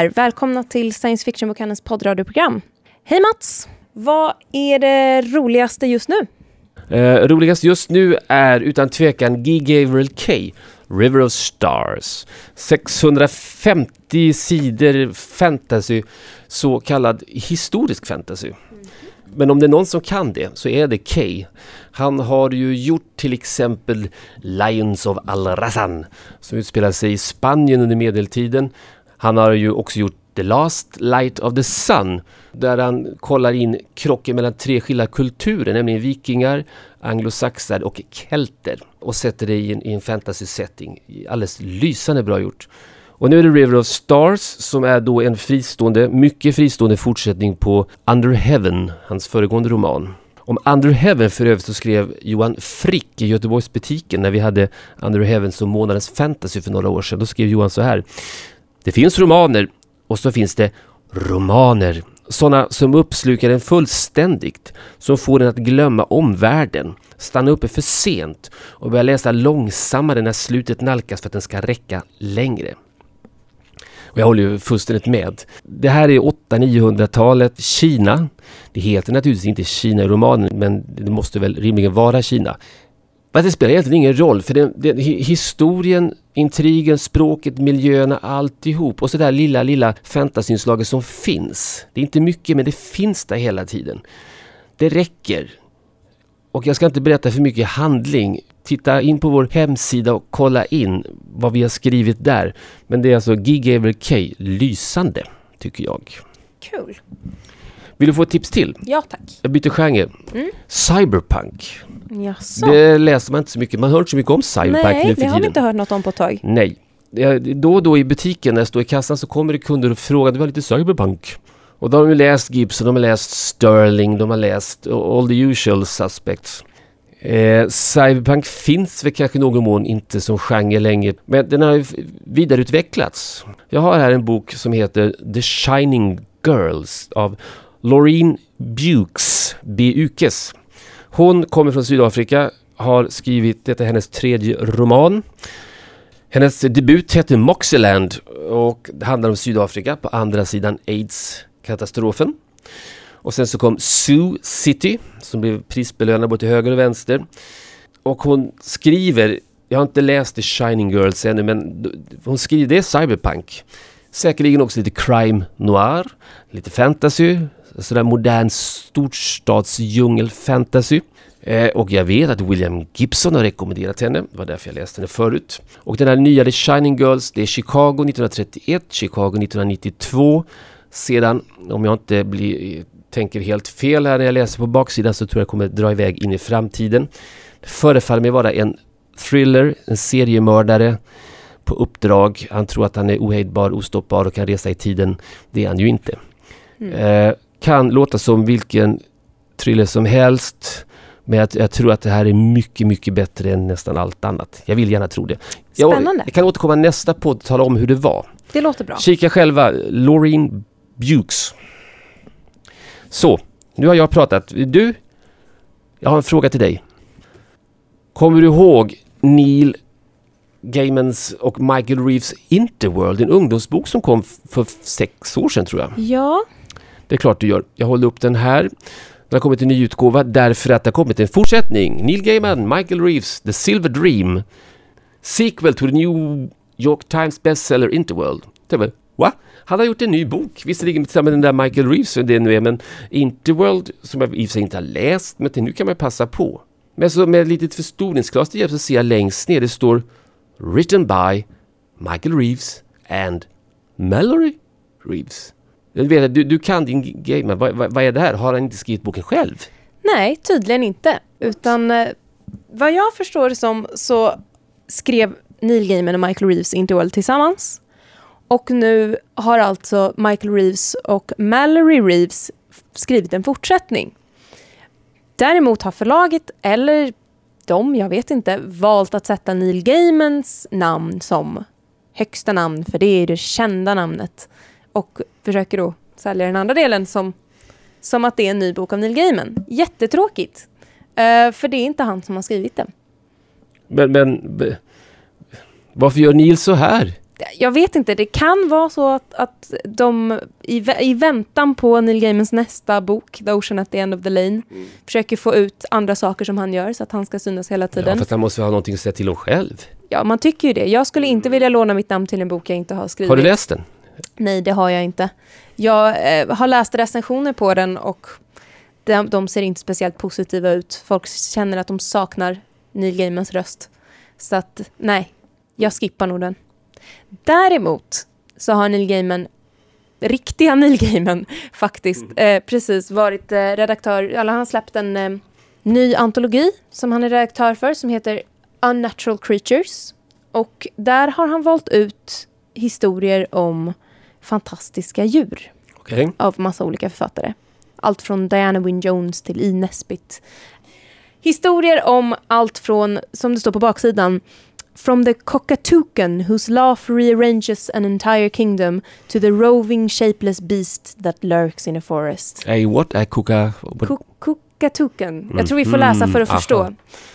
Här. Välkomna till Science Fiction-bokhandelns poddradioprogram. Hej Mats! Vad är det roligaste just nu? Eh, roligast just nu är utan tvekan G. Gabriel K. River of Stars. 650 sidor fantasy, så kallad historisk fantasy. Men om det är någon som kan det så är det Kay. Han har ju gjort till exempel Lions of Al-Razan som utspelar sig i Spanien under medeltiden. Han har ju också gjort The Last Light of the Sun där han kollar in krocken mellan tre skilda kulturer, nämligen vikingar, anglosaxar och kelter och sätter det i en, i en fantasy setting. Alldeles lysande bra gjort. Och nu är det River of Stars som är då en fristående, mycket fristående fortsättning på Under Heaven, hans föregående roman. Om Under Heaven för övrigt så skrev Johan Frick i Göteborgsbutiken när vi hade Under Heaven som månadens fantasy för några år sedan. Då skrev Johan så här. Det finns romaner och så finns det romaner. Sådana som uppslukar en fullständigt, som får en att glömma omvärlden, stanna uppe för sent och börja läsa långsammare när slutet nalkas för att den ska räcka längre. Och jag håller ju fullständigt med. Det här är 800-900-talet, Kina. Det heter naturligtvis inte Kina i romanen, men det måste väl rimligen vara Kina. Men det spelar egentligen ingen roll, för den, den, historien, intrigen, språket, miljöerna, alltihop. Och så det där lilla, lilla fantasyinslaget som finns. Det är inte mycket, men det finns där hela tiden. Det räcker. Och jag ska inte berätta för mycket handling. Titta in på vår hemsida och kolla in vad vi har skrivit där. Men det är alltså Gigaver K. Lysande, tycker jag. Kul. Vill du få ett tips till? Ja tack. Jag byter genre. Mm. Cyberpunk. Jaså? Det läser man inte så mycket. Man hör inte så mycket om cyberpunk Nej, nu för det har vi tiden. inte hört något om på ett tag. Nej. Då och då i butiken när jag står i kassan så kommer det kunder och frågar, det var lite cyberpunk. Och då har de ju läst Gibson, de har läst Sterling, de har läst all the usual suspects. Eh, cyberpunk finns väl kanske i någon mån inte som genre längre, men den har vidareutvecklats. Jag har här en bok som heter The Shining Girls av Laureen Bukes, B-Ukes. Hon kommer från Sydafrika, har skrivit, detta är hennes tredje roman. Hennes debut heter Moxieland och det handlar om Sydafrika på andra sidan aids-katastrofen. Och sen så kom Sioux City som blev prisbelönad både till höger och vänster. Och hon skriver, jag har inte läst The Shining Girls ännu men hon skriver, det är cyberpunk. Säkerligen också lite crime noir, lite fantasy, sådär modern storstadsdjungel-fantasy. Eh, och jag vet att William Gibson har rekommenderat henne, det var därför jag läste henne förut. Och den här nya The Shining Girls, det är Chicago 1931, Chicago 1992. Sedan, om jag inte blir, tänker helt fel här när jag läser på baksidan så tror jag kommer dra iväg in i framtiden. Det förefaller mig vara en thriller, en seriemördare på uppdrag. Han tror att han är ohejdbar, ostoppbar och kan resa i tiden. Det är han ju inte. Mm. Eh, kan låta som vilken thriller som helst. Men jag, jag tror att det här är mycket, mycket bättre än nästan allt annat. Jag vill gärna tro det. Jag, Spännande. jag kan återkomma nästa podd och tala om hur det var. Det låter bra. Kika själva, Laureen Bukes. Så, nu har jag pratat. Du, jag har en fråga till dig. Kommer du ihåg Neil Gaimans och Michael Reeves Interworld, en ungdomsbok som kom för sex år sedan tror jag. Ja, det är klart du gör. Jag håller upp den här. Den har kommit en ny utgåva därför att det har kommit en fortsättning. Neil Gaiman, Michael Reeves, The Silver Dream. Sequel to the New York Times bestseller Interworld. Det va? Han har gjort en ny bok, visserligen tillsammans med den där Michael Reeves, vem det nu är, men Interworld, som jag i och för sig inte har läst, men nu kan man passa på. Men så med ett litet förstoringsglas till hjälp så ser jag längst ner, det står Written by Michael Reeves and Mallory Reeves. Jag vet, du, du kan din game, vad, vad, vad är det här? Har han inte skrivit boken själv? nej tydligen inte. Utan eh, vad jag förstår det som så skrev Neil Gaiman och Michael Reeves Interworld tillsammans. Och nu har alltså Michael Reeves och Mallory Reeves skrivit en fortsättning. Däremot har förlaget, eller de, jag vet inte, valt att sätta Neil Gaimans namn som högsta namn, för det är det kända namnet. Och försöker då sälja den andra delen som, som att det är en ny bok av Neil Gaiman. Jättetråkigt. Eh, för det är inte han som har skrivit den. Men, men b- varför gör Neil så här? jag vet inte, det kan vara så att, att de i, i väntan på Neil Gaimans nästa bok, The Ocean at the End of the Lane, försöker få ut andra saker som han gör så att han ska synas hela Ja, tiden. fast han måste ha någonting att säga till om själv. Ja, man tycker ju det. Jag skulle inte vilja låna mitt namn till en bok jag inte har skrivit. Har du läst den? Nej, det har jag inte. Jag eh, har läst recensioner på den och de, de ser inte speciellt positiva ut. Folk känner att de saknar Neil Gaimans röst. Så att, nej, jag skippar nog den. Däremot så har Neil Gaiman, riktiga Neil Gaiman faktiskt, eh, precis varit eh, redaktör, eller han har släppt en eh, ny antologi som han är redaktör för som heter Unnatural Creatures. Och där har han valt ut historier om fantastiska djur Okej. av massa olika författare. Allt från Diana Wynne Jones till E. Nesbit. Historier om allt från, som det står på baksidan, From the cockatoucan whose laugh rearranges an entire kingdom to the roving shapeless beast that lurks in a forest. Hey, what? I a... what- Ko- Cockatoucan. Jag tror vi får läsa för att Mm, förstå. aha.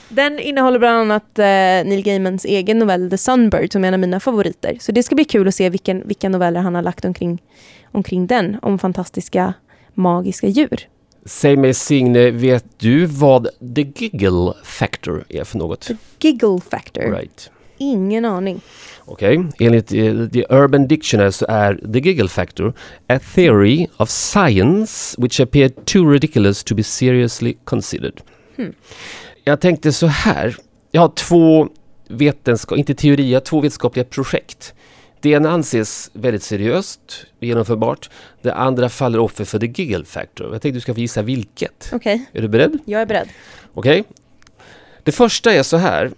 Den innehåller bland annat eh, Neil Gaimans egen novell The Sunbird som är en av mina favoriter. Så det ska bli kul att se vilken, vilka noveller han har lagt omkring, omkring den, om fantastiska magiska djur. Säg mig Signe, vet du vad the giggle factor är för något? The Giggle Factor. Right. Ingen aning. Okej, enligt eh, The Urban Dictionary så är the giggle factor a theory of science which appear too ridiculous to be seriously considered. Hmm. Jag tänkte så här, jag har två vetenskap, inte teorier, två vetenskapliga projekt. Det ena anses väldigt seriöst, genomförbart. Det andra faller offer för the giggle factor. Jag tänkte du ska få gissa vilket. Okej, Är du beredd? jag är beredd. Okej? Det första är så här.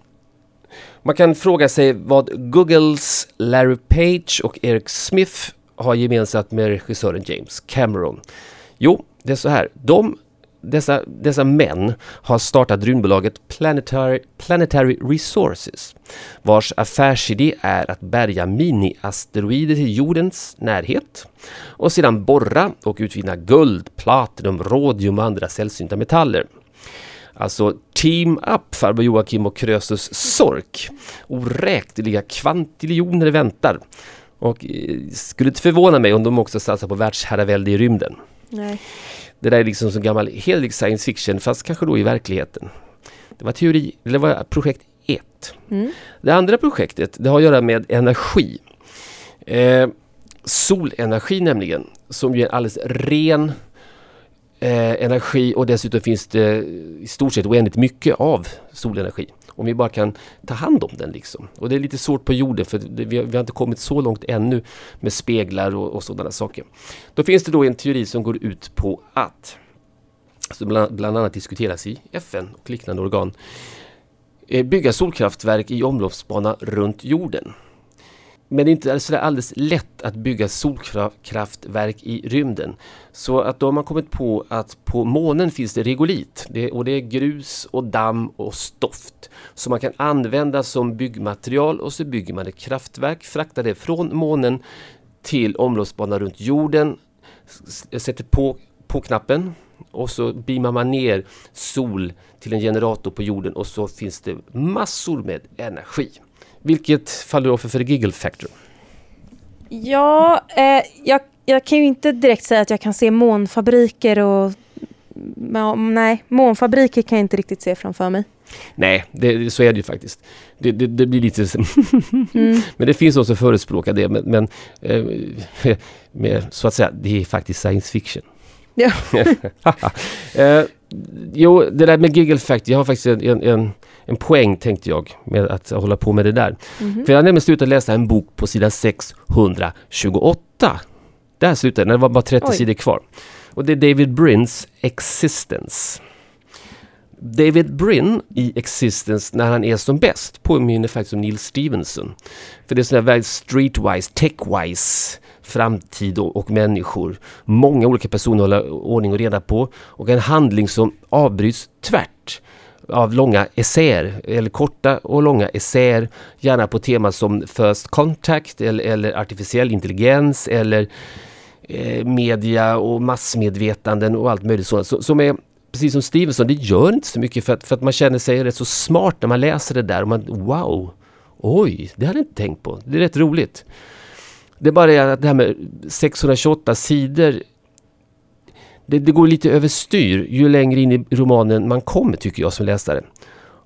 Man kan fråga sig vad Googles Larry Page och Eric Smith har gemensamt med regissören James Cameron. Jo, det är så här. De, dessa, dessa män har startat rymdbolaget Planetary, Planetary Resources vars affärsidé är att bärga mini-asteroider till jordens närhet och sedan borra och utvinna guld, platinum, rodium och andra sällsynta metaller. Alltså Team Up, farbror Joakim och Krösus Sork. Oräkneliga kvantiljoner väntar. Och eh, skulle inte förvåna mig om de också satsar på världsherravälde i rymden. Nej. Det där är liksom som gammal helig science fiction fast kanske då i verkligheten. Det var teori, det var projekt 1. Mm. Det andra projektet det har att göra med energi. Eh, solenergi nämligen, som ju är alldeles ren eh, energi och dessutom finns det i stort sett oändligt mycket av solenergi. Om vi bara kan ta hand om den liksom. Och det är lite svårt på jorden för det, vi, har, vi har inte kommit så långt ännu med speglar och, och sådana saker. Då finns det då en teori som går ut på att, som bland, bland annat diskuteras i FN och liknande organ, eh, bygga solkraftverk i omloppsbana runt jorden. Men det är inte sådär alldeles lätt att bygga solkraftverk i rymden. Så att då har man kommit på att på månen finns det regolit. Det, och det är grus och damm och stoft. Som man kan använda som byggmaterial och så bygger man ett kraftverk, fraktar det från månen till omloppsbanan runt jorden, sätter på, på knappen och så beamar man ner sol till en generator på jorden och så finns det massor med energi. Vilket faller offer för giggle factor. Ja, eh, jag, jag kan ju inte direkt säga att jag kan se månfabriker och... Nej, månfabriker kan jag inte riktigt se framför mig. Nej, det, så är det ju faktiskt. Det, det, det blir lite... Mm. men det finns de som förespråkar det. Men, men eh, med, så att säga, det är faktiskt science fiction. Ja. eh, jo, det där med giggle factor, jag har faktiskt en, en, en, en poäng tänkte jag med att hålla på med det där. Mhm. För jag har nämligen slutat läsa en bok på sida 628. Där slutade det var bara 30 Oj. sidor kvar. Och det är David Bryns Existence. David Bryn i Existence när han är som bäst påminner faktiskt om Neil Stevenson. För det är sån där väldigt streetwise, techwise framtid och, och människor. Många olika personer hålla ordning och reda på och en handling som avbryts tvärt av långa essäer, eller korta och långa essäer, gärna på teman som First Contact eller, eller artificiell intelligens eller eh, media och massmedvetanden och allt möjligt sånt. Så, som är, precis som Stevenson, det gör inte så mycket för att, för att man känner sig rätt så smart när man läser det där och man wow! Oj, det hade jag inte tänkt på. Det är rätt roligt. Det är bara det att det här med 628 sidor det, det, går lite överstyr ju längre in i romanen man kommer tycker jag som läsare.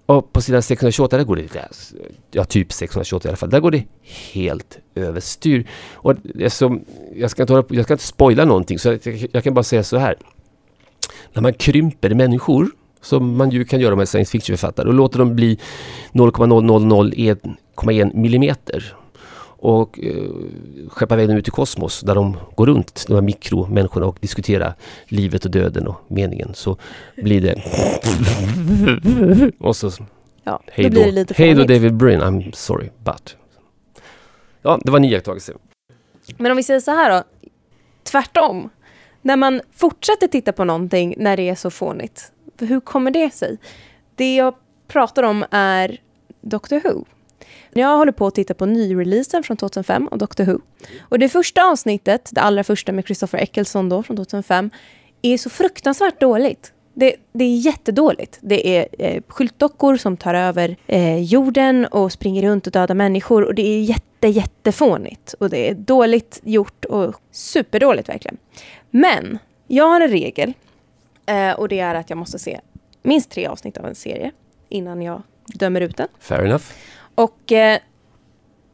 Och på sidan 628, där går det, ja typ 628 i alla fall, där går det helt överstyr. Och eftersom, jag ska inte, jag ska inte spoila någonting så jag, jag kan bara säga så här. När man krymper människor, som man ju kan göra med science fiction-författare, och låter dem bli 0,0001,1 millimeter och eh, skeppa iväg dem ut i kosmos där de går runt, de här mikromänniskorna och diskuterar livet och döden och meningen så blir det och så ja, hej då, hej då David Brin, I'm sorry but Ja, det var en iakttagelse. Men om vi säger så här då, tvärtom. När man fortsätter titta på någonting när det är så fånigt, hur kommer det sig? Det jag pratar om är Doctor Who. Jag håller på att titta på nyreleasen från 2005 av Doctor Who. Och det första avsnittet, det allra första med Christopher Eccleston då från 2005, är så fruktansvärt dåligt. Det, det är jättedåligt. Det är eh, skyltdockor som tar över eh, jorden och springer runt och dödar människor och det är jätte, jättefånigt. Och det är dåligt gjort och superdåligt verkligen. Men jag har en regel eh, och det är att jag måste se minst tre avsnitt av en serie innan jag dömer ut den. Fair enough. Och eh,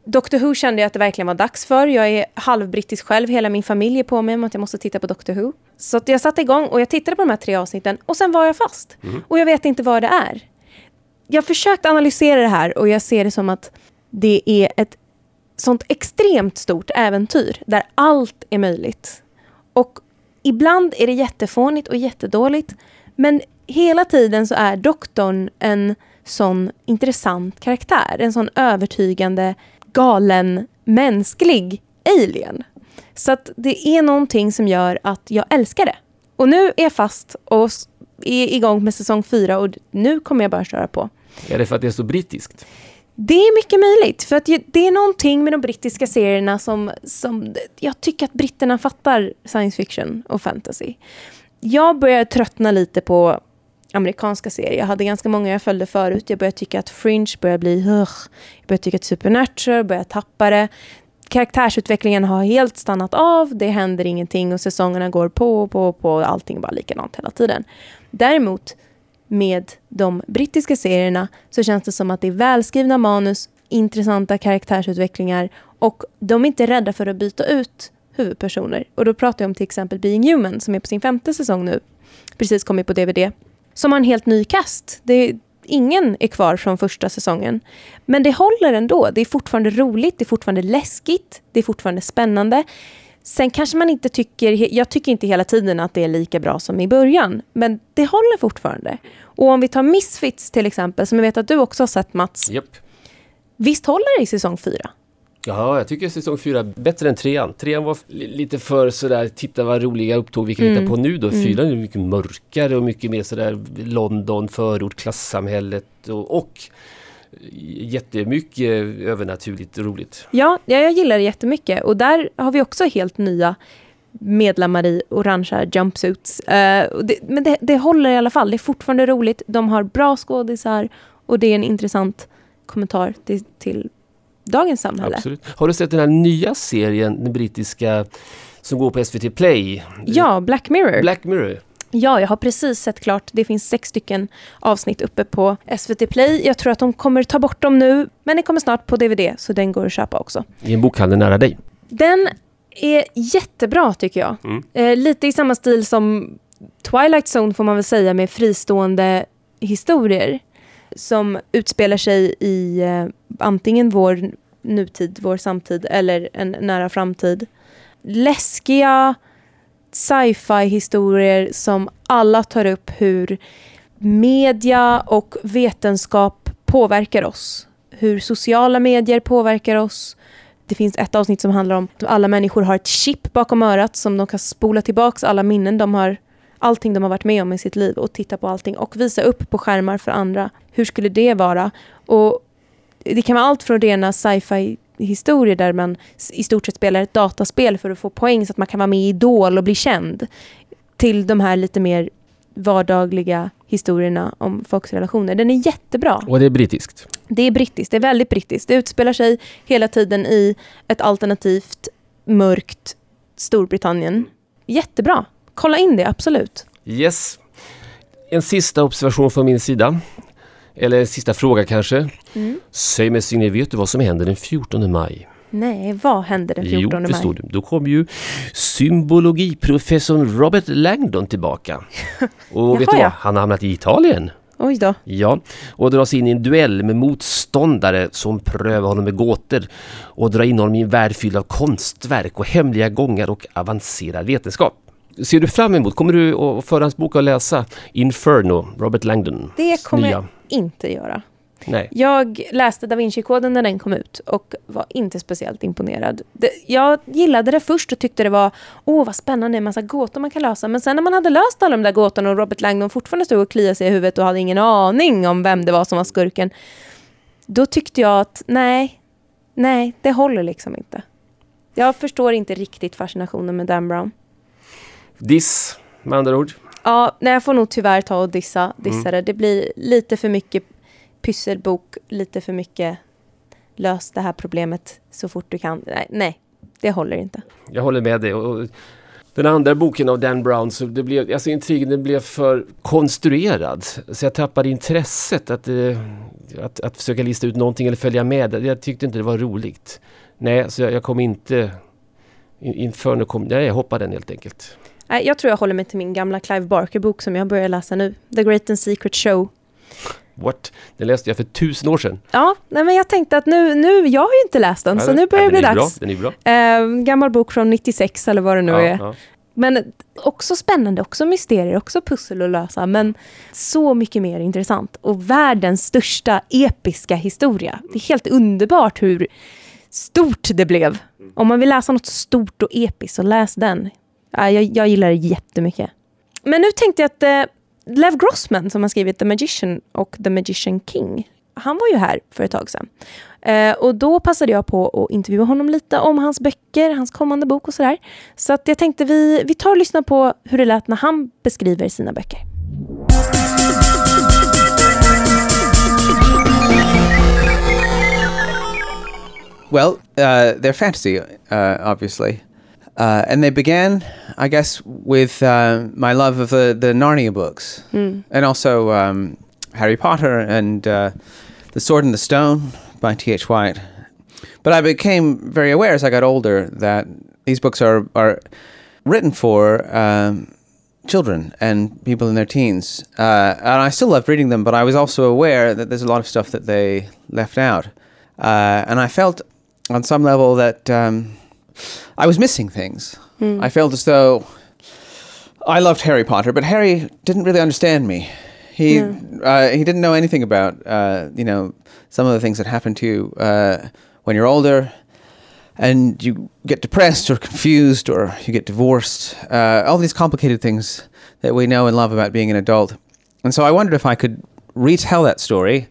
Doctor Who kände jag att det verkligen var dags för. Jag är halvbrittisk själv, hela min familj är på mig om att jag måste titta på Doctor Who. Så jag satte igång och jag tittade på de här tre avsnitten och sen var jag fast. Mm. Och jag vet inte vad det är. Jag har försökt analysera det här och jag ser det som att det är ett sånt extremt stort äventyr där allt är möjligt. Och ibland är det jättefånigt och jättedåligt men hela tiden så är doktorn en sån intressant karaktär. En sån övertygande, galen, mänsklig alien. Så det är någonting som gör att jag älskar det. Och nu är jag fast och är igång med säsong fyra och nu kommer jag bara köra på. Är det för att det är så brittiskt? Det är mycket möjligt, för att det är någonting med de brittiska serierna som, som jag tycker att britterna fattar science fiction och fantasy. Jag börjar tröttna lite på amerikanska serier. Jag hade ganska många jag följde förut. Jag började tycka att Fringe börjar bli... Ugh. Jag började tycka att Supernatural börjar tappa det. Karaktärsutvecklingen har helt stannat av. Det händer ingenting och säsongerna går på och på och på. Allting är bara likadant hela tiden. Däremot med de brittiska serierna så känns det som att det är välskrivna manus, intressanta karaktärsutvecklingar och de är inte rädda för att byta ut huvudpersoner. Och då pratar jag om till exempel Being Human som är på sin femte säsong nu. Precis kommit på DVD som har en helt ny kast. Det, ingen är kvar från första säsongen. Men det håller ändå. Det är fortfarande roligt, det är fortfarande läskigt, det är fortfarande spännande. Sen kanske man inte tycker, jag tycker inte hela tiden att det är lika bra som i början, men det håller fortfarande. Och om vi tar Misfits till exempel, som jag vet att du också har sett Mats. Yep. Visst håller det i säsong fyra? Ja, jag tycker säsong fyra bättre än trean. Trean var lite för sådär, titta vad roliga upptåg vi kan mm. hitta på nu då. Mm. Fyran är mycket mörkare och mycket mer sådär London, förort, klassamhället och, och jättemycket övernaturligt roligt. Ja, ja, jag gillar det jättemycket och där har vi också helt nya medlemmar i orangea jumpsuits. Det, men det, det håller i alla fall, det är fortfarande roligt, de har bra skådisar och det är en intressant kommentar till, till dagens samhälle. Absolut. Har du sett den här nya serien, den brittiska, som går på SVT Play? Ja, Black Mirror. Black Mirror. Ja, jag har precis sett klart. Det finns sex stycken avsnitt uppe på SVT Play. Jag tror att de kommer ta bort dem nu, men det kommer snart på DVD, så den går att köpa också. I en bokhandel nära dig? Den är jättebra tycker jag. Mm. Eh, lite i samma stil som Twilight Zone får man väl säga med fristående historier som utspelar sig i eh, antingen vår nutid, vår samtid eller en nära framtid. Läskiga sci-fi historier som alla tar upp hur media och vetenskap påverkar oss. Hur sociala medier påverkar oss. Det finns ett avsnitt som handlar om att alla människor har ett chip bakom örat som de kan spola tillbaka alla minnen de har allting de har varit med om i sitt liv och titta på allting och visa upp på skärmar för andra. Hur skulle det vara? Och det kan vara allt från rena sci-fi historier där man i stort sett spelar ett dataspel för att få poäng så att man kan vara med i Idol och bli känd till de här lite mer vardagliga historierna om folks relationer. Den är jättebra. Och det är brittiskt. Det är brittiskt, det är väldigt brittiskt. Det utspelar sig hela tiden i ett alternativt, mörkt Storbritannien. Jättebra. Kolla in det, absolut. Yes. En sista observation från min sida. Eller en sista fråga kanske. Mm. Säg mig Signe, vet du vad som händer den 14 maj? Nej, vad händer den 14 jo, maj? förstår du. Då kommer ju symbologiprofessorn Robert Langdon tillbaka. Och vet du ja. vad? Han har hamnat i Italien. Oj då. Ja, och dras in i en duell med motståndare som prövar honom med gåtor och drar in honom i en värld fylld av konstverk och hemliga gångar och avancerad vetenskap. Ser du fram emot, kommer du att förhandsboka och läsa Inferno, Robert Langdon? Det kommer nya? jag inte göra. Nej. Jag läste Da Vinci-koden när den kom ut och var inte speciellt imponerad. Det, jag gillade det först och tyckte det var åh vad spännande, en massa gåtor man kan lösa. Men sen när man hade löst alla de där gåtorna och Robert Langdon fortfarande stod och kliade sig i huvudet och hade ingen aning om vem det var som var skurken. Då tyckte jag att nej, nej, det håller liksom inte. Jag förstår inte riktigt fascinationen med Dan Brown. Diss, med andra ord. Ja, nej, jag får nog tyvärr ta och dissa, dissa det. Det blir lite för mycket pysselbok, lite för mycket lös det här problemet så fort du kan. Nej, nej det håller inte. Jag håller med dig. Och den andra boken av Dan Brown, så det blev, alltså intrigen den blev för konstruerad. Så jag tappade intresset att, eh, att, att försöka lista ut någonting eller följa med. Jag tyckte inte det var roligt. Nej, så jag, jag kom inte... in- Inferno kom... Nej, jag hoppade den helt enkelt. Nej, jag tror jag håller mig till min gamla Clive Barker-bok som jag börjar läsa nu. The Great and Secret Show. What? Den läste jag för tusen år sedan. Ja, nej, men jag tänkte att nu, nu, jag har ju inte läst den, så nu börjar ja, det bli dags. Bra, den är bra. Eh, gammal bok från 96 eller vad det nu Ja, är. ja. Men också spännande, också mysterier, också pussel att lösa. Men så mycket mer intressant. Och världens största episka historia. Det är helt underbart hur stort det blev. Om man vill läsa något stort och episkt, så läs den. Ja, jag, jag gillar det jättemycket. Men nu tänkte jag att eh, Lev Grossman som har skrivit The Magician och The Magician King, han var ju här för ett tag sedan. Eh, och då passade jag på att intervjua honom lite om hans böcker, hans kommande bok och sådär. Så att jag tänkte vi, vi tar och lyssnar på hur det lät när han beskriver sina böcker. Well, uh, they're fantasy, uh, obviously. Uh, and they began, I guess, with uh, my love of the, the Narnia books. And also um, Harry Potter and uh, The Sword and the Stone by T.H. White. But I became very aware as I got older that these books are, are written for um, children and people in their teens. Uh, and I still loved reading them, but I was also aware that there's a lot of stuff that they left out. Uh, and I felt on some level that um, I was missing things. I felt as though I loved Harry Potter, but Harry didn't really understand me. He uh, he didn't know anything about uh, you know some of the things that happen to you uh, when you're older, and you get depressed or confused or you get divorced. Uh, all these complicated things that we know and love about being an adult. And so I wondered if I could retell that story,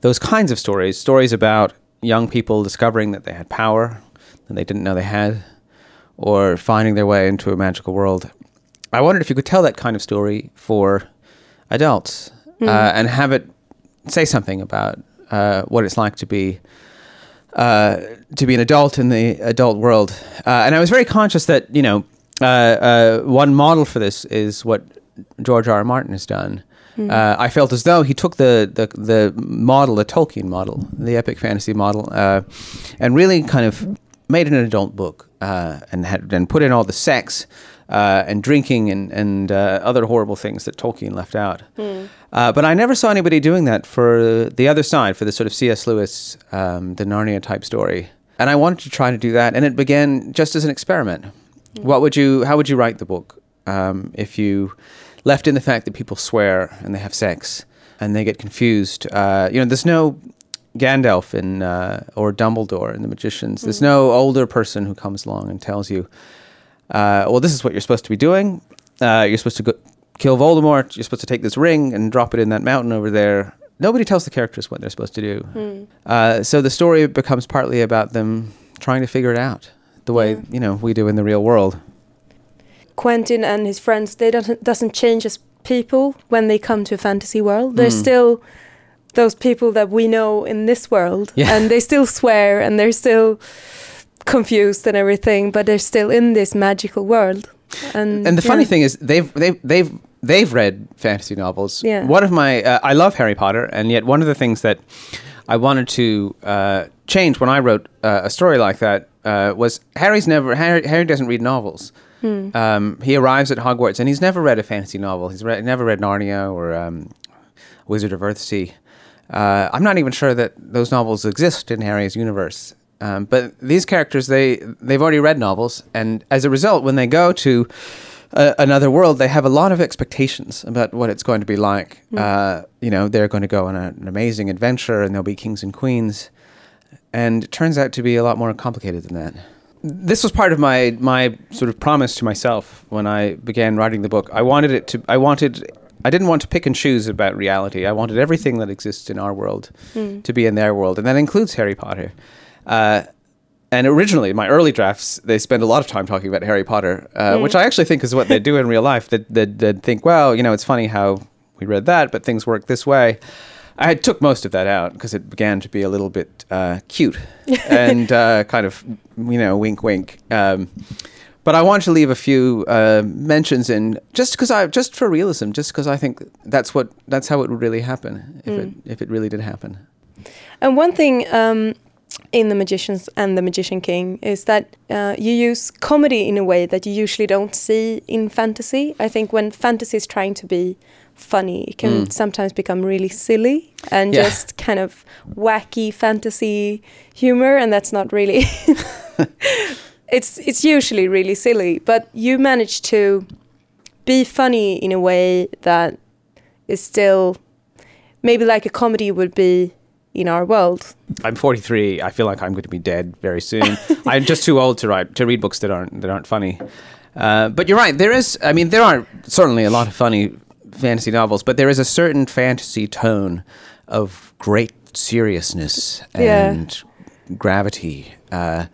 those kinds of stories, stories about young people discovering that they had power that they didn't know they had, or finding their way into a magical world. I wondered if you could tell that kind of story for adults uh, and have it say something about uh, what it's like to be uh, to be an adult in the adult world. Uh, and I was very conscious that you know uh, uh, one model for this is what George R. R. Martin has done. Uh, I felt as though he took the, the the model, the Tolkien model, the epic fantasy model, uh, and really kind of made an adult book uh, and had and put in all the sex uh, and drinking and and uh, other horrible things that Tolkien left out. Uh, but I never saw anybody doing that for the other side, for the sort of C.S. Lewis, um, the Narnia type story. And I wanted to try to do that, and it began just as an experiment. What would you? How would you write the book um, if you left in the fact that people swear and they have sex and they get confused? Uh, you know, there's no Gandalf in uh, or Dumbledore in the Magicians. There's no older person who comes along and tells you, uh, "Well, this is what you're supposed to be doing. Uh, you're supposed to go kill Voldemort. You're supposed to take this ring and drop it in that mountain over there." Nobody tells the characters what they're supposed to do. Uh, so the story becomes partly about them trying to figure it out, the way you know we do in the real world. Quentin and his friends, they doesn't, doesn't change as people when they come to a fantasy world. They're Mm. still those people that we know in this world, Yeah. and they still swear and they're still confused and everything, but they're still in this magical world. And And the funny yeah. thing is, they've they've they've they've read fantasy novels. Yeah. One of my uh, I love Harry Potter, and yet one of the things that I wanted to uh, change when I wrote uh, a story like that uh, was Harry's never Harry, Harry doesn't read novels. Um, he arrives at Hogwarts and he's never read a fantasy novel. He's read, never read Narnia or um, Wizard of Earthsea. Uh, I'm not even sure that those novels exist in Harry's universe. Um, but these characters, they they've already read novels, and as a result, when they go to uh, another world, they have a lot of expectations about what it's going to be like. Uh, you know, they're going to go on a, an amazing adventure, and they'll be kings and queens, and it turns out to be a lot more complicated than that. This was part of my my sort of promise to myself when I began writing the book. I wanted it to. I wanted. I didn't want to pick and choose about reality. I wanted everything that exists in our world to be in their world, and that includes Harry Potter. Uh, and originally, my early drafts, they spend a lot of time talking about Harry Potter, uh, which I actually think is what they do in real life. That that that think, well, you know, it's funny how we read that, but things work this way. I took most of that out because it began to be a little bit uh, cute and uh, kind of, you know, wink, wink. Um, but I wanted to leave a few uh, mentions in just because I just for realism, just because I think that's what that's how it would really happen if it if it really did happen. And one thing um, in The Magicians and The Magician King is that uh, you use comedy in a way that you usually don't see in fantasy. I think when fantasy is trying to be funny, it can Mm. sometimes become really silly and Yeah. just kind of wacky fantasy humor, and that's not really. it's it's usually really silly, but you manage to be funny in a way that is still maybe like a comedy would be in our world. I'm 43. I feel like I'm going to be dead very soon. I'm just too old to write to read books that aren't that aren't funny. Uh, but you're right. There is. I mean, there are certainly a lot of funny fantasy novels, but there is a certain fantasy tone of great seriousness Yeah. and gravity. Uh,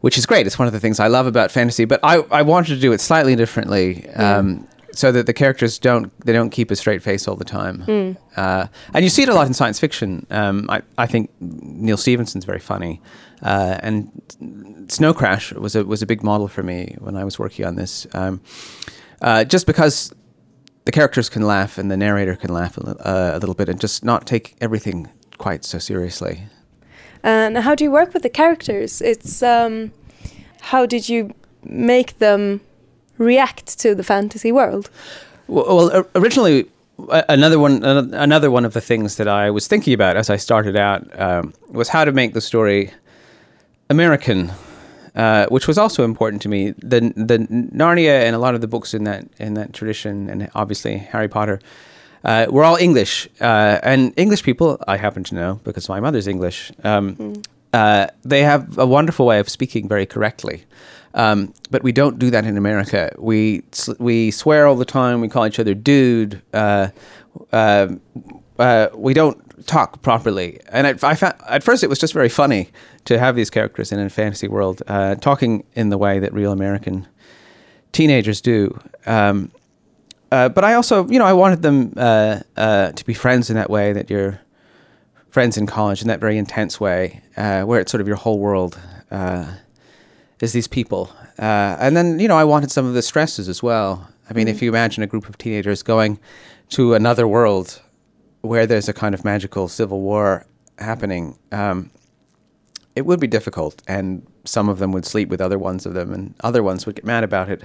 which is great. It's one of the things I love about fantasy. But I, I wanted to do it slightly differently, um, so that the characters don't they don't keep a straight face all the time. Uh, and you see it a lot in science fiction. Um, I, I think Neil Stevenson's very funny, uh, and Snow Crash was a was a big model for me when I was working on this. Um, uh, just because the characters can laugh and the narrator can laugh a, uh, a little bit and just not take everything quite so seriously. And how do you work with the characters? It's um, how did you make them react to the fantasy world? Well, originally, another one, another one of the things that I was thinking about as I started out um, was how to make the story American, uh, which was also important to me. The the Narnia and a lot of the books in that in that tradition, and obviously Harry Potter, uh, were all English, uh, and English people I happen to know because my mother's English. Um, uh, they have a wonderful way of speaking very correctly. Um, but we don't do that in America. We we swear all the time. We call each other dude. Uh, uh, uh, we don't talk properly. And I, I found, at first it was just very funny to have these characters in a fantasy world uh, talking in the way that real American teenagers do. Um, uh, but I also, you know, I wanted them uh, uh, to be friends in that way that you're friends in college in that very intense way, uh, where it's sort of your whole world uh, is these people. Uh, and then, you know, I wanted some of the stresses as well. I mean, if you imagine a group of teenagers going to another world where there's a kind of magical civil war happening, um, it would be difficult. And some of them would sleep with other ones of them, and other ones would get mad about it.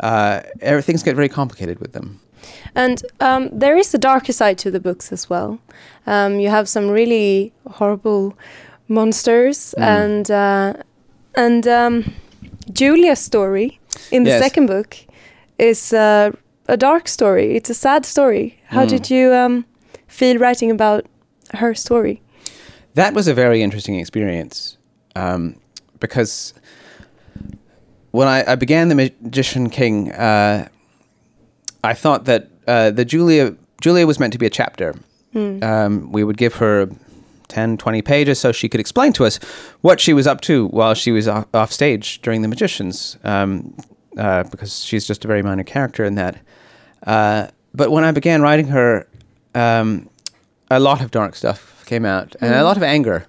Uh, er- things get very complicated with them. And um, there is a darker side to the books as well. Um, you have some really horrible monsters, Mm. and uh, and um, Julia's story in the Yes. second book is uh, a dark story. It's a sad story. How Mm. did you um, feel writing about her story? That was a very interesting experience um, because when I, I began the Magician King, uh, I thought that uh, the Julia Julia was meant to be a chapter. Um, we would give her 10, 20 pages so she could explain to us what she was up to while she was off, off stage during the Magicians, um, uh, because she's just a very minor character in that. Uh, but when I began writing her, um, a lot of dark stuff came out and a lot of anger.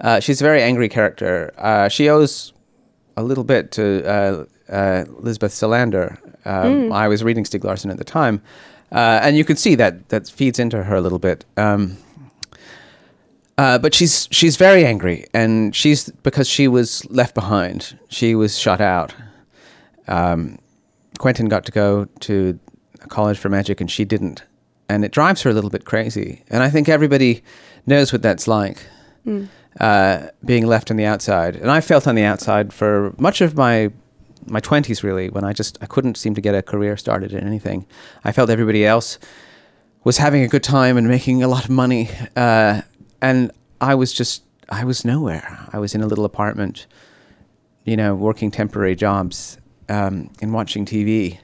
Uh, she's a very angry character. Uh, she owes a little bit to uh, uh, Lisbeth Salander. Um, I was reading Stieg Larsson at the time, uh, and you can see that that feeds into her a little bit. Um, uh, but she's she's very angry, and she's because she was left behind. She was shut out. Um, Quentin got to go to a college for magic, and she didn't, and it drives her a little bit crazy. And I think everybody knows what that's like, uh, being left on the outside. And I felt on the outside for much of my my twenties, really, when I just I couldn't seem to get a career started in anything. I felt everybody else was having a good time and making a lot of money, uh, and I was just I was nowhere. I was in a little apartment, you know, working temporary jobs um, and watching TV,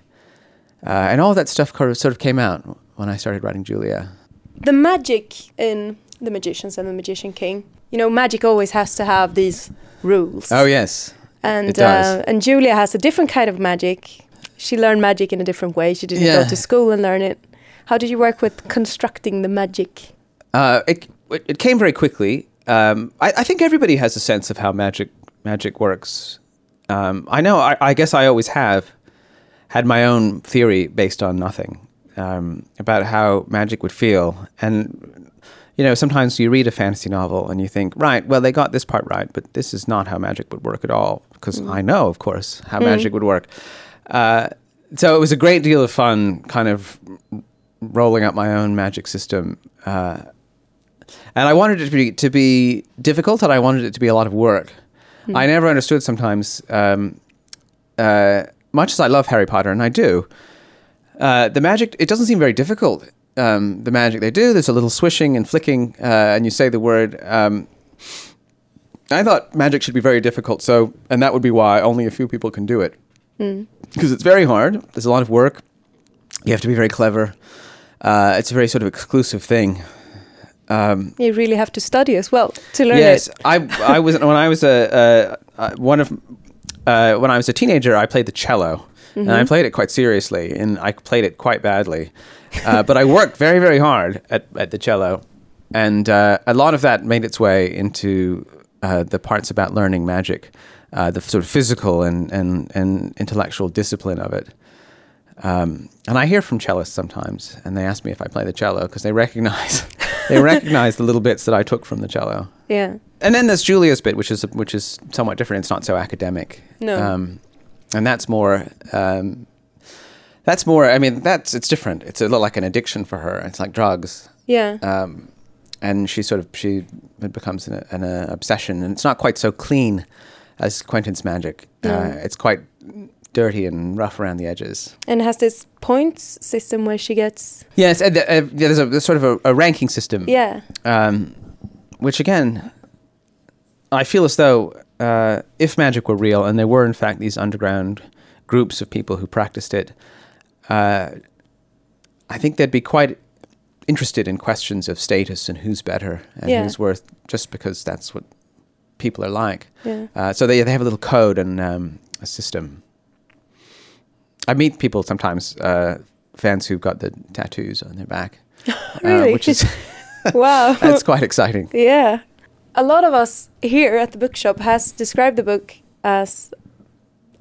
uh, and all that stuff sort of came out when I started writing Julia. The magic in The Magicians and The Magician King. You know, magic always has to have these rules. Oh yes, and it does. Uh, and Julia has a different kind of magic. She learned magic in a different way. She didn't Yeah. go to school and learn it. How did you work with constructing the magic? Uh, it, it it came very quickly. Um, I, I think everybody has a sense of how magic magic works. Um, I know. I, I guess I always have had my own theory based on nothing um, about how magic would feel, and you know, sometimes you read a fantasy novel and you think, right, well, they got this part right, but this is not how magic would work at all. Because I know, of course, how magic would work. Uh, so it was a great deal of fun, kind of rolling up my own magic system. Uh, and I wanted it to be to be difficult, and I wanted it to be a lot of work. I never understood sometimes, um, uh, much as I love Harry Potter, and I do. Uh, the magic it doesn't seem very difficult. Um, the magic they do, there's a little swishing and flicking, uh, and you say the word. Um, I thought magic should be very difficult, so and that would be why only a few people can do it because it's very hard. There's a lot of work. You have to be very clever. Uh, it's a very sort of exclusive thing. Um, You really have to study as well to learn yes, it. I I was when I was a one of uh, when I was a teenager, I played the cello, and I played it quite seriously, and I played it quite badly. Uh, but I worked very very hard at at the cello, and uh, a lot of that made its way into uh, the parts about learning magic, uh, the sort of physical and and and intellectual discipline of it. Um, and I hear from cellists sometimes, and they ask me if I play the cello because they recognize they recognize the little bits that I took from the cello. Yeah. And then there's Julia's bit, which is which is somewhat different. It's not so academic. No. Um, and that's more. Um, that's more. I mean, that's it's different. It's a little like an addiction for her. It's like drugs. Yeah. Um, and she sort of she it becomes an, an uh, obsession, and it's not quite so clean as Quentin's magic. No. Uh, it's quite dirty and rough around the edges. and has this points system where she gets. Yes, and, uh, uh, there's a there's sort of a, a ranking system. Yeah. um, which again, I feel as though uh, if magic were real and there were in fact these underground groups of people who practiced it, uh, I think they'd be quite interested in questions of status and who's better and Yeah. who's worth, just because that's what people are like. Yeah. Uh, so they they have a little code and um, a system. I meet people sometimes, uh, fans who've got the tattoos on their back, Really? uh, which is wow. that's quite exciting. Yeah. A lot of us here at the bookshop has described the book as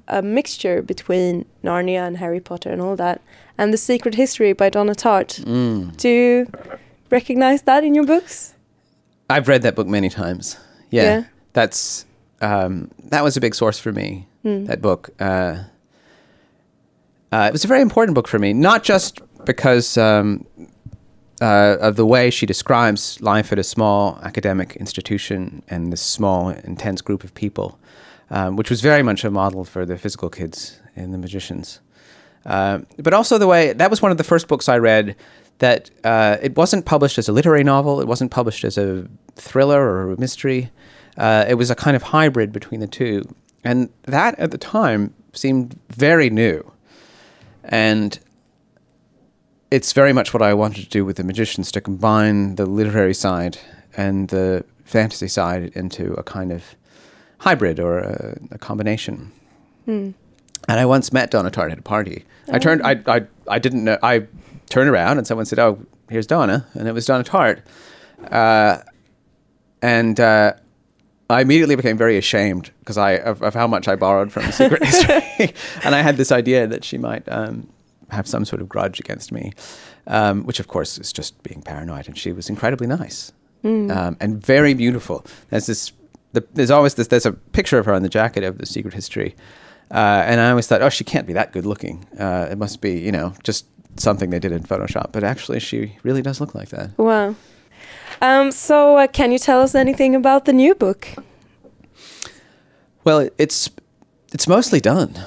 a mixture between Narnia and Harry Potter and all that, and The Secret History by Donna Tartt. Mm. Do you recognize that in your books? I've read that book many times. Yeah, Yeah. that's um, that was a big source for me. Hmm. That book. Uh, uh, it was a very important book for me, not just because um, uh, of the way she describes life at a small academic institution and this small, intense group of people, um, which was very much a model for the physical kids in The Magicians. Uh, but also the way that was one of the first books I read that uh, it wasn't published as a literary novel, it wasn't published as a thriller or a mystery. Uh, it was a kind of hybrid between the two. And that at the time seemed very new. And it's very much what I wanted to do with The Magicians to combine the literary side and the fantasy side into a kind of hybrid or a, a combination. Hmm. And I once met Donna Tartt at a party. I turned. I, I. I didn't know. I turned around and someone said, "Oh, here's Donna," and it was Donna Tartt. Uh, and uh, I immediately became very ashamed because I of, of, how much I borrowed from Secret History, and I had this idea that she might um, have some sort of grudge against me, um, which of course is just being paranoid. And she was incredibly nice mm. um, and very beautiful. There's this. The, there's always this. There's a picture of her on the jacket of the Secret History, uh, and I always thought, oh, she can't be that good looking. Uh, it must be, you know, just something they did in Photoshop. But actually, she really does look like that. Wow. Um, so, uh, can you tell us anything about the new book? Well, it's it's mostly done,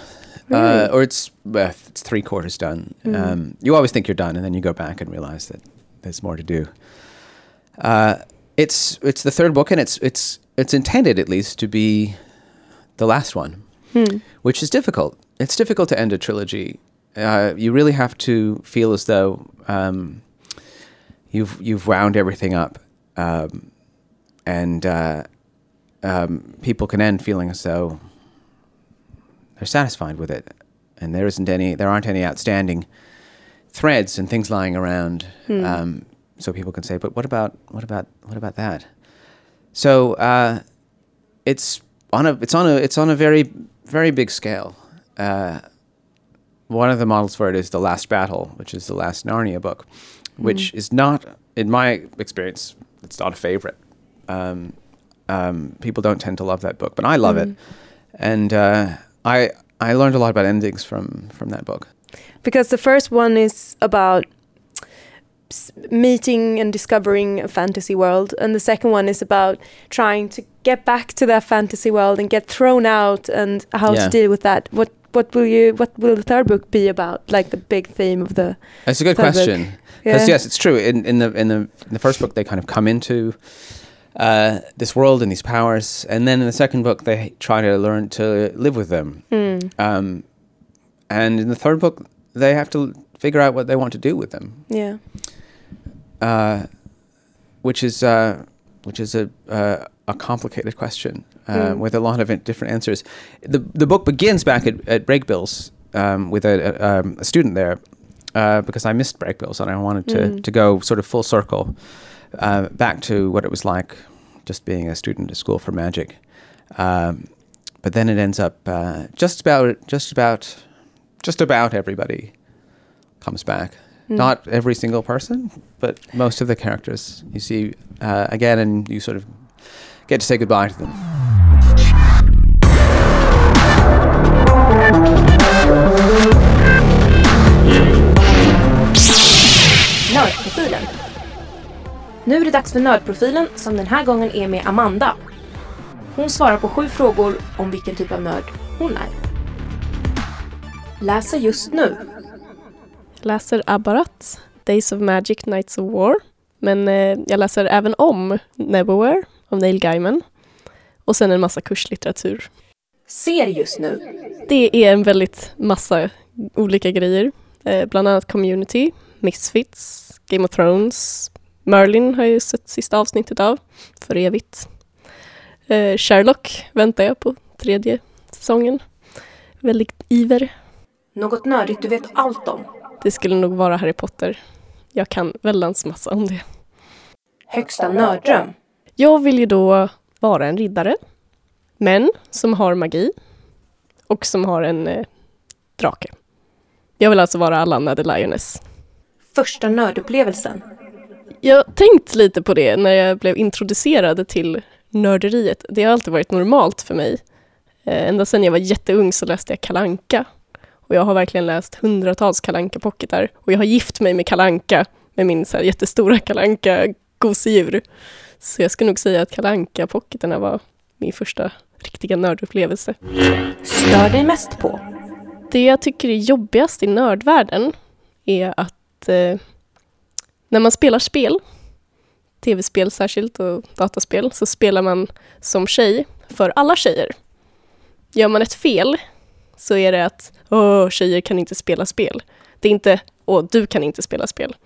really? uh, or it's it's three quarters done. Mm. Um, you always think you're done, and then you go back and realize that there's more to do. Uh, it's it's the third book, and it's it's it's intended at least to be the last one, hmm. which is difficult. It's difficult to end a trilogy. Uh, you really have to feel as though um, you've you've wound everything up, um, and uh, um, people can end feeling as though they're satisfied with it, and there isn't any, there aren't any outstanding threads and things lying around. Hmm. Um, so people can say, but what about what about what about that? So uh, it's on a it's on a it's on a very very big scale. Uh, one of the models for it is the Last Battle, which is the last Narnia book, which mm. is not, in my experience, it's not a favorite. Um, um, people don't tend to love that book, but I love mm. it, and uh, I I learned a lot about endings from from that book. Because the first one is about meeting and discovering a fantasy world, and the second one is about trying to get back to that fantasy world and get thrown out, and how yeah. to deal with that. What what will you what will the third book be about? Like the big theme of the. That's a good question. Because yeah. yes, it's true. In in the in the in the first book, they kind of come into uh, this world and these powers, and then in the second book, they try to learn to live with them. Mm. Um, and in the third book, they have to figure out what they want to do with them. Yeah. Uh, which is uh, which is a uh, a complicated question mm. with a lot of different answers. the The book begins back at, at Brakebills um, with a, a, um, a, student there uh, because I missed Brakebills and I wanted to mm. to go sort of full circle uh, back to what it was like just being a student at school for magic. Um, but then it ends up uh, just about just about just about everybody comes back. Mm. Not every single person, but most of the characters you see uh, again, and you sort of get to say goodbye to them. Nördprofilen. Nu är det dags för Nördprofilen som den här gången är med Amanda. Hon svarar på sju frågor om vilken typ av nörd hon är. Läser just nu. Läser Abarat, Days of Magic, Nights of War. Men eh, jag läser även om Neverwhere av Neil Gaiman. Och sen en massa kurslitteratur. Ser just nu. Det är en väldigt massa olika grejer. Eh, bland annat Community, Misfits, Game of Thrones, Merlin har jag ju sett sista avsnittet av, för evigt. Eh, Sherlock väntar jag på tredje säsongen. Väldigt iver. Något nördigt du vet allt om? Det skulle nog vara Harry Potter. Jag kan väldans massa om det. Högsta nörddröm? Jag vill ju då vara en riddare, men som har magi och som har en eh, drake. Jag vill alltså vara Alanna the Lioness. Första nördupplevelsen? Jag har tänkt lite på det när jag blev introducerad till nörderiet. Det har alltid varit normalt för mig. Eh, ända sedan jag var jätteung så läste jag kalanka och jag har verkligen läst hundratals kalanka pocketar och jag har gift mig med kalanka med min så här jättestora kalanka gosedjur. Så jag skulle nog säga att kalanka pocketarna var min första riktiga nördupplevelse. Stör dig mest på? Det jag tycker är jobbigast i nördvärlden är att eh, när man spelar spel, tv-spel särskilt och dataspel, så spelar man som tjej för alla tjejer. Gör man ett fel så är det att åh, tjejer kan inte spela spel. Det är inte åh, du kan inte spela spel.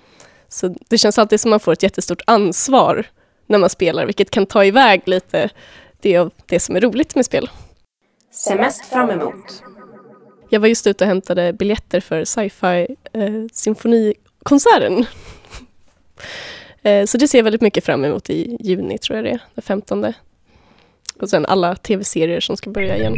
Så det känns alltid som man får ett jättestort ansvar när man spelar, vilket kan ta iväg lite det av det som är roligt med spel. Se mest fram emot. Jag var just ute och hämtade biljetter för sci-fi eh, symfoni konserten. Eh, Eh, så det ser jag väldigt mycket fram emot i juni, tror jag det är, den 15. Och sen alla tv-serier som ska börja igen.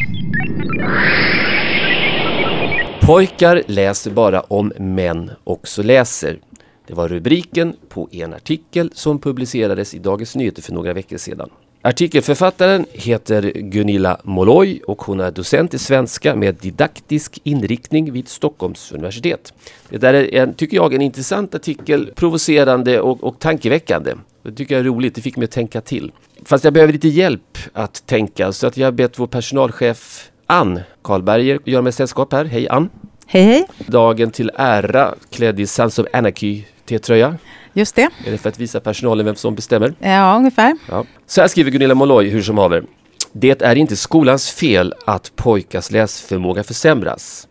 Pojkar läser bara om män också läser. Det var rubriken på en artikel som publicerades i Dagens Nyheter för några veckor sedan. Artikelförfattaren heter Gunilla Molloy och hon är docent i svenska med didaktisk inriktning vid Stockholms universitet. Det där är, en, tycker jag, en intressant artikel, provocerande och, och tankeväckande. Det tycker jag är roligt, det fick mig att tänka till. Fast jag behöver lite hjälp att tänka så att jag har bett vår personalchef Ann Karlberger göra mig sällskap här. Hej Ann! Hej hej! Dagen till ära klädd i Sons of Anarchy T-tröja. Just det. Är det för att visa personalen vem som bestämmer? Ja, ungefär. Ja. Så här skriver Gunilla Molloy hur som haver. Det är inte skolans fel att pojkars läsförmåga försämras.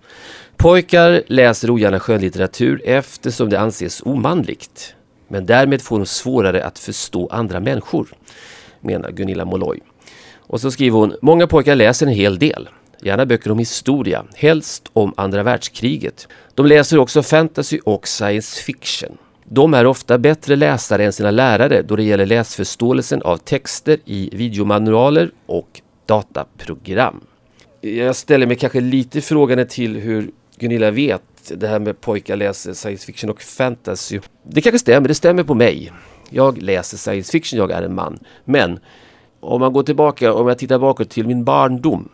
Pojkar läser ogärna skönlitteratur eftersom det anses omanligt. Men därmed får de svårare att förstå andra människor, menar Gunilla Molloy. Och så skriver hon, många pojkar läser en hel del. Gärna böcker om historia, helst om andra världskriget. De läser också fantasy och science fiction. De är ofta bättre läsare än sina lärare då det gäller läsförståelsen av texter i videomanualer och dataprogram. Jag ställer mig kanske lite frågande till hur Gunilla vet det här med pojkar läser science fiction och fantasy. Det kanske stämmer, det stämmer på mig. Jag läser science fiction, jag är en man. Men om man går tillbaka, om jag tittar bakåt till min barndom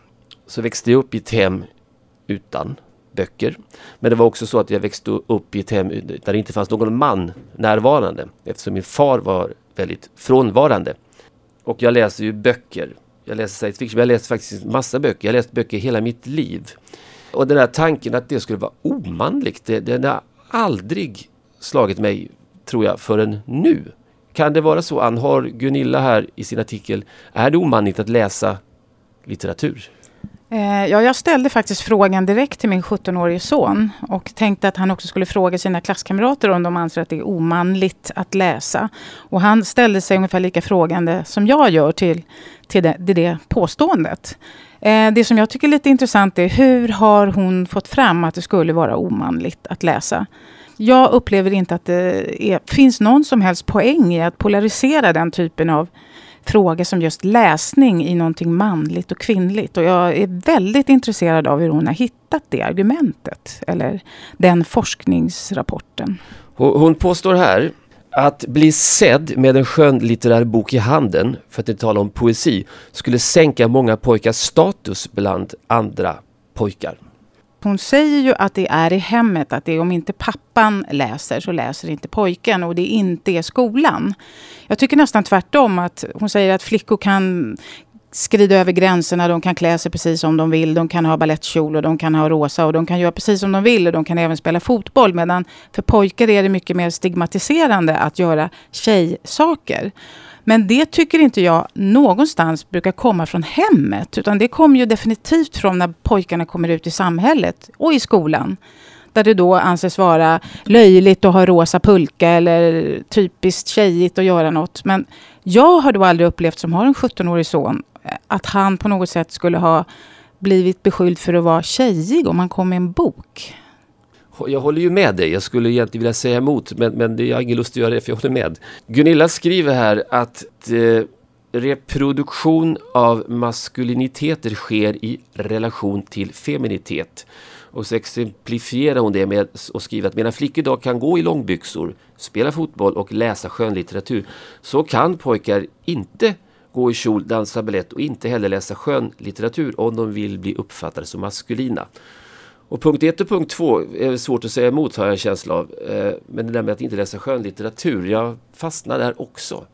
så växte jag upp i ett hem utan böcker. Men det var också så att jag växte upp i ett hem där det inte fanns någon man närvarande eftersom min far var väldigt frånvarande. Och jag läser ju böcker. Jag läser science fiction, men jag läser faktiskt massa böcker. Jag har läst böcker hela mitt liv. Och den här tanken att det skulle vara omanligt, det, den har aldrig slagit mig, tror jag, förrän nu. Kan det vara så, Ann, har Gunilla här i sin artikel, är det omanligt att läsa litteratur? Eh, ja, jag ställde faktiskt frågan direkt till min 17-årige son och tänkte att han också skulle fråga sina klasskamrater om de anser att det är omanligt att läsa. Och han ställde sig ungefär lika frågande som jag gör till, till, det, till det påståendet. Eh, det som jag tycker är lite intressant är hur har hon fått fram att det skulle vara omanligt att läsa? Jag upplever inte att det är, finns någon som helst poäng i att polarisera den typen av fråga som just läsning i någonting manligt och kvinnligt. Och jag är väldigt intresserad av hur hon har hittat det argumentet, eller den forskningsrapporten. Hon påstår här att bli sedd med en skönlitterär bok i handen, för att inte tala om poesi, skulle sänka många pojkars status bland andra pojkar. Hon säger ju att det är i hemmet, att det är om inte pappan läser så läser inte pojken och det inte är skolan. Jag tycker nästan tvärtom att hon säger att flickor kan skrida över gränserna, de kan klä sig precis som de vill, de kan ha balettkjol och de kan ha rosa och de kan göra precis som de vill och de kan även spela fotboll. Medan för pojkar är det mycket mer stigmatiserande att göra tjejsaker. Men det tycker inte jag någonstans brukar komma från hemmet, utan det kommer ju definitivt från när pojkarna kommer ut i samhället och i skolan. Där det då anses vara löjligt att ha rosa pulka eller typiskt tjejigt att göra något. Men jag har då aldrig upplevt, som har en 17-årig son, att han på något sätt skulle ha blivit beskylld för att vara tjejig om han kom med en bok. Jag håller ju med dig. Jag skulle egentligen vilja säga emot, men, men jag har ingen lust att göra det för jag håller med. Gunilla skriver här att eh, reproduktion av maskuliniteter sker i relation till feminitet. Och så exemplifierar hon det med att skriva att medan flickor idag kan gå i långbyxor, spela fotboll och läsa skönlitteratur så kan pojkar inte gå i kjol, dansa balett och inte heller läsa skönlitteratur om de vill bli uppfattade som maskulina. Och punkt ett och punkt två är svårt att säga emot har jag en känsla av. Eh, men det där med att inte läsa skönlitteratur, jag fastnar där också.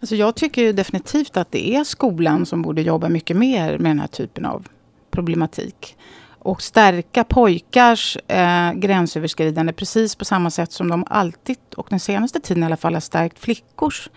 Alltså jag tycker definitivt att det är skolan som borde jobba mycket mer med den här typen av problematik. Och stärka pojkars eh, gränsöverskridande precis på samma sätt som de alltid, och den senaste tiden i alla fall, har stärkt flickors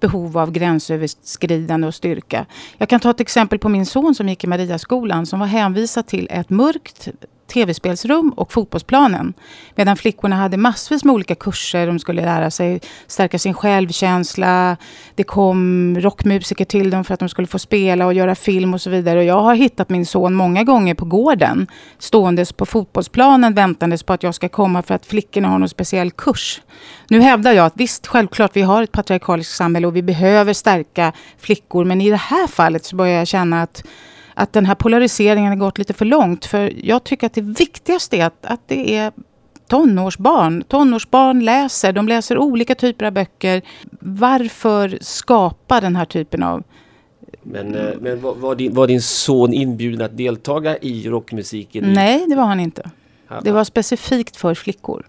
behov av gränsöverskridande och styrka. Jag kan ta ett exempel på min son som gick i Mariaskolan som var hänvisad till ett mörkt tv-spelsrum och fotbollsplanen. Medan flickorna hade massvis med olika kurser. De skulle lära sig stärka sin självkänsla. Det kom rockmusiker till dem för att de skulle få spela och göra film och så vidare. Och jag har hittat min son många gånger på gården. Ståendes på fotbollsplanen väntandes på att jag ska komma för att flickorna har någon speciell kurs. Nu hävdar jag att visst, självklart, vi har ett patriarkaliskt samhälle och vi behöver stärka flickor. Men i det här fallet så börjar jag känna att att den här polariseringen har gått lite för långt. För jag tycker att det viktigaste är att, att det är tonårsbarn. Tonårsbarn läser, de läser olika typer av böcker. Varför skapa den här typen av men, eh, men var, var, din, var, din, son inbjuden att deltaga i rockmusiken? Nej, det var han inte. Aha. Det var specifikt för flickor.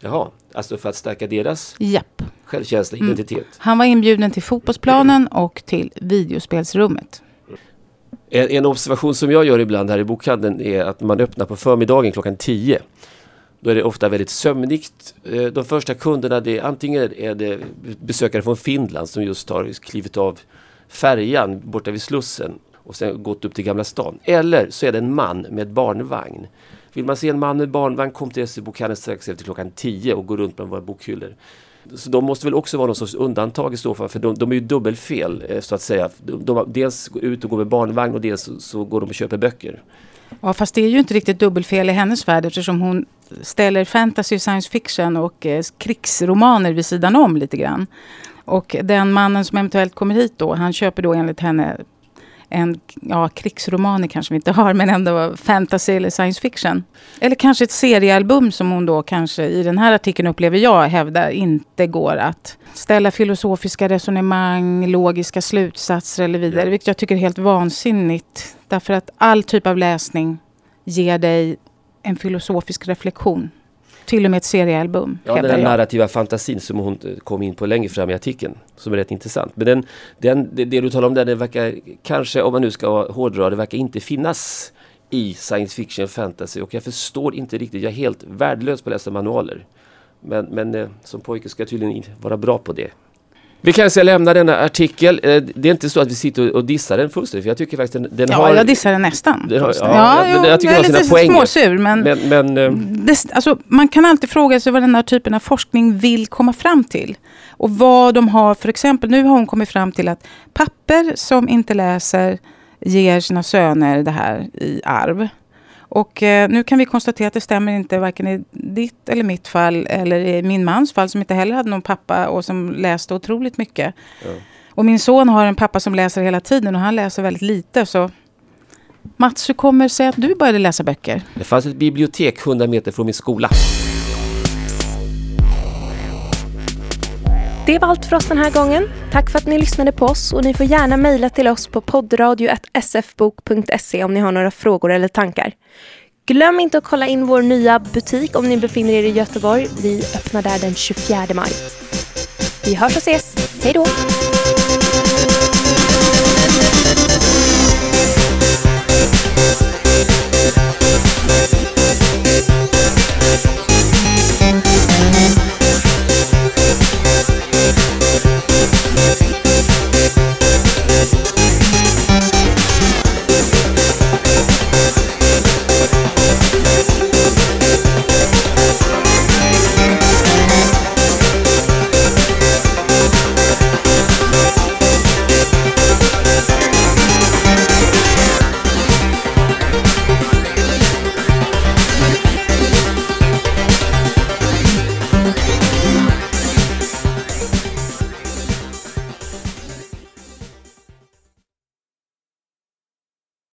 Jaha, alltså för att stärka deras Japp. självkänsla, identitet? Mm. Han var inbjuden till fotbollsplanen och till videospelsrummet. En, en, observation som jag gör ibland här i bokhandeln är att man öppnar på förmiddagen klockan 10. Då är det ofta väldigt sömnigt. Eh, de första kunderna, det är, antingen är det besökare från Finland som just har klivit av färjan borta vid Slussen och sen gått upp till Gamla stan. Eller så är det en man med barnvagn. Vill man se en man med barnvagn, kom till SE-bokhandeln strax efter klockan 10 och gå runt bland våra bokhyllor. Så de måste väl också vara någon sorts undantag i så fall, för de, de är ju dubbelfel eh, så att säga. De, de, dels går ut och går med barnvagn och dels så, så går de och köper böcker. Ja, fast det är ju inte riktigt dubbelfel i hennes värld eftersom hon ställer fantasy, science fiction och eh, krigsromaner vid sidan om lite grann. Och den mannen som eventuellt kommer hit då, han köper då enligt henne en, ja krigsromaner kanske vi inte har, men ändå fantasy eller science fiction. Eller kanske ett seriealbum som hon då kanske i den här artikeln upplever jag hävdar inte går att ställa filosofiska resonemang, logiska slutsatser eller vidare. Ja. Vilket jag tycker är helt vansinnigt. Därför att all typ av läsning ger dig en filosofisk reflektion till och med ett seriealbum. Ja, den här narrativa fantasin som hon kom in på längre fram i artikeln. Som är rätt intressant. Men den, den, det, det du talar om där, det verkar kanske, om man nu ska hårdra, det verkar inte finnas i science fiction fantasy. Och jag förstår inte riktigt, jag är helt värdelös på att läsa manualer. Men, men eh, som pojke ska jag tydligen vara bra på det. Vi kan säga lämna denna artikel. Eh, det är inte så att vi sitter och dissar den fullständigt. För jag tycker faktiskt den, den ja, har... Ja, jag dissar den nästan. Den har, ja, ja, jag, tycker jag är lite småsur. Men, men, men eh, det, alltså, man kan alltid fråga sig vad den här typen av forskning vill komma fram till. Och vad de har, för exempel, nu har hon kommit fram till att papper som inte läser ger sina söner det här i arv. Och eh, nu kan vi konstatera att det stämmer inte varken i ditt eller mitt fall eller i min mans fall som inte heller hade någon pappa och som läste otroligt mycket. Ja. Och min son har en pappa som läser hela tiden och han läser väldigt lite. Så Mats, hur kommer det sig att du började läsa böcker? Det fanns ett bibliotek 100 meter från min skola. Det var allt för oss den här gången. Tack för att ni lyssnade på oss och ni får gärna mejla till oss på poddradio.sfbok.se om ni har några frågor eller tankar. Glöm inte att kolla in vår nya butik om ni befinner er i Göteborg. Vi öppnar där den 24 maj. Vi hörs och ses. Hej då! Thank